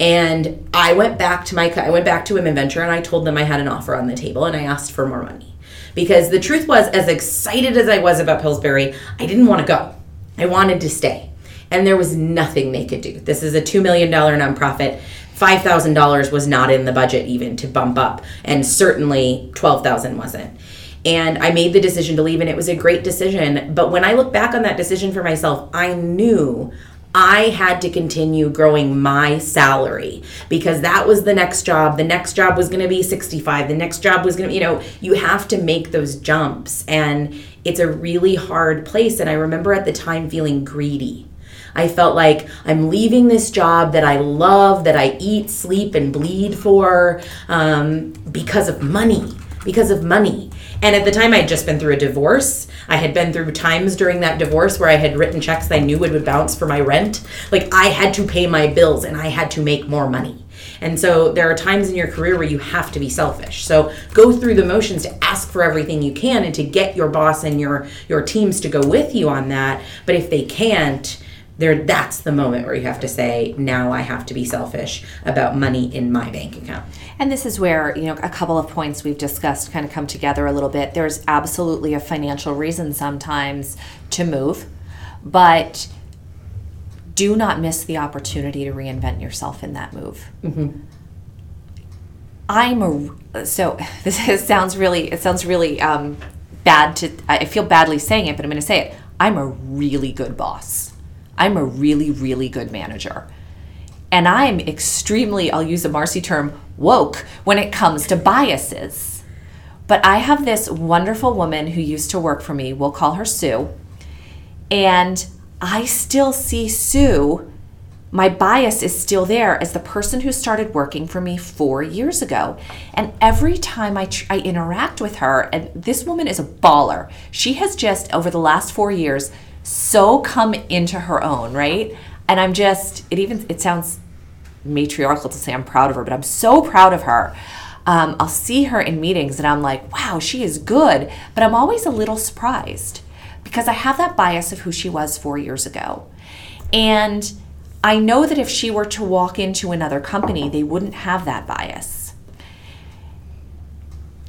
And I went back to my I went back to Women Venture and I told them I had an offer on the table and I asked for more money because the truth was, as excited as I was about Pillsbury, I didn't want to go. I wanted to stay. And there was nothing they could do. This is a $2 million nonprofit. $5,000 was not in the budget even to bump up, and certainly 12,000 wasn't. And I made the decision to leave, and it was a great decision. But when I look back on that decision for myself, I knew I had to continue growing my salary because that was the next job. The next job was going to be 65. The next job was going to, you know, you have to make those jumps. And it's a really hard place. And I remember at the time feeling greedy. I felt like I'm leaving this job that I love, that I eat, sleep, and bleed for um, because of money. Because of money. And at the time, I had just been through a divorce. I had been through times during that divorce where I had written checks I knew would, would bounce for my rent. Like I had to pay my bills and I had to make more money. And so there are times in your career where you have to be selfish. So go through the motions to ask for everything you can and to get your boss and your your teams to go with you on that. But if they can't, there that's the moment where you have to say now i have to be selfish about money in my bank account And this is where, you know, a couple of points we've discussed kind of come together a little bit. There's absolutely a financial reason sometimes to move, but do not miss the opportunity to reinvent yourself in that move. I'm a so this is, sounds really it sounds really um, bad to I feel badly saying it, but I'm going to say it. I'm a really good boss. I'm a really really good manager. And I'm extremely, I'll use a Marcy term, woke when it comes to biases. But I have this wonderful woman who used to work for me, we'll call her Sue. And I still see Sue, my bias is still there as the person who started working for me four years ago. And every time I, tr- I interact with her, and this woman is a baller, she has just, over the last four years, so come into her own, right? And I'm just, it even, it sounds matriarchal to say I'm proud of her, but I'm so proud of her. Um, I'll see her in meetings and I'm like, wow, she is good. But I'm always a little surprised because I have that bias of who she was four years ago. And I know that if she were to walk into another company, they wouldn't have that bias.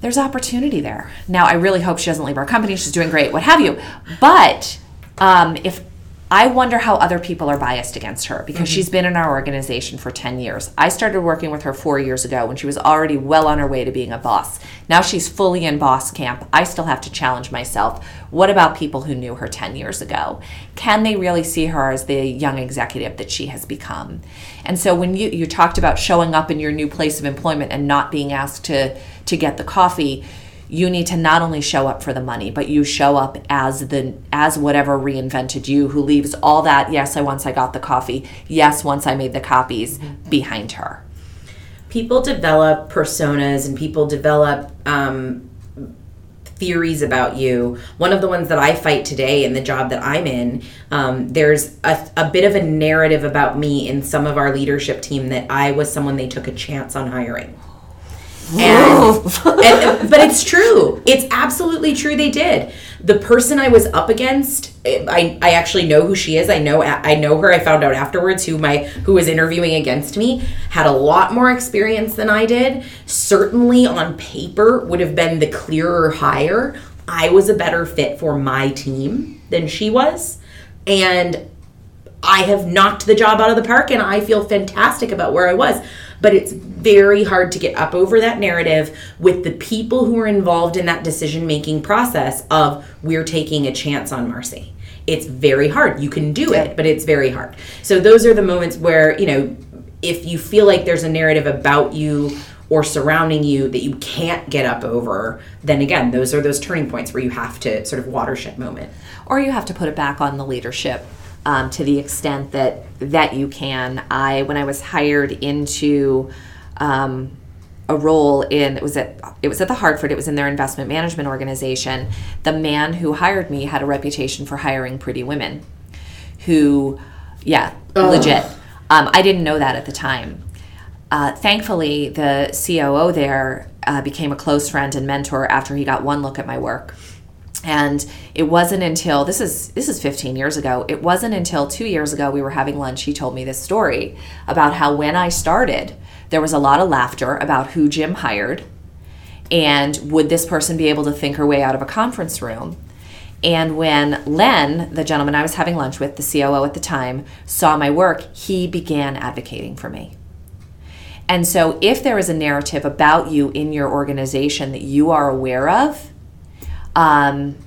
There's opportunity there. Now, I really hope she doesn't leave our company. She's doing great, what have you. But um, if I wonder how other people are biased against her because she's been in our organization for 10 years. I started working with her four years ago when she was already well on her way to being a boss. Now she's fully in boss camp. I still have to challenge myself. What about people who knew her 10 years ago? Can they really see her as the young executive that she has become? And so when you, you talked about showing up in your new place of employment and not being asked to, to get the coffee, you need to not only show up for the money but you show up as the as whatever reinvented you who leaves all that yes i once i got the coffee yes once i made the copies behind her people develop personas and people develop um, theories about you. One of the ones that I fight today in the job that I'm in, um, there's a, a bit of a narrative about me in some of our leadership team that I was someone they took a chance on hiring. And, and but it's true. It's absolutely true. They did. The person I was up against, I, I actually know who she is. I know I know her. I found out afterwards who my who was interviewing against me had a lot more experience than I did. Certainly on paper would have been the clearer hire. I was a better fit for my team than she was, and I have knocked the job out of the park and I feel fantastic about where I was. But it's very hard to get up over that narrative with the people who are involved in that decision making process of we're taking a chance on Marcy. It's very hard. You can do it, but it's very hard. So those are the moments where, you know, if you feel like there's a narrative about you or surrounding you that you can't get up over, then again, those are those turning points where you have to sort of watershed moment. or you have to put it back on the leadership um, to the extent that that you can. I when I was hired into um, a role in it was at it was at the Hartford. It was in their investment management organization. The man who hired me had a reputation for hiring pretty women, who, yeah, legit. Um, I didn't know that at the time. Uh, thankfully, the COO there uh, became a close friend and mentor after he got one look at my work and it wasn't until this is this is 15 years ago it wasn't until two years ago we were having lunch he told me this story about how when i started there was a lot of laughter about who jim hired and would this person be able to think her way out of a conference room? And when len the gentleman i was having lunch with the coo at the time saw my work he began advocating for me. And so, if there is a narrative about you in your organization that you are aware of, um,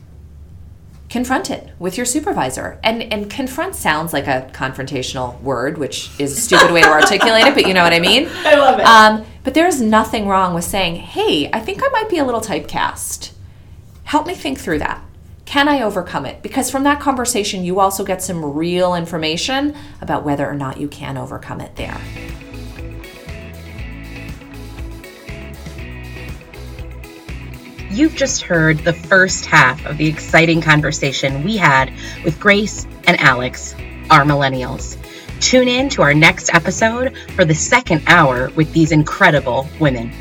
confront it with your supervisor. And and confront sounds like a confrontational word, which is a stupid way to articulate it, but you know what I mean. I love it. Um, but there's nothing wrong with saying, "Hey, I think I might be a little typecast. Help me think through that." Can I overcome it? Because from that conversation, you also get some real information about whether or not you can overcome it there. You've just heard the first half of the exciting conversation we had with Grace and Alex, our millennials. Tune in to our next episode for the second hour with these incredible women.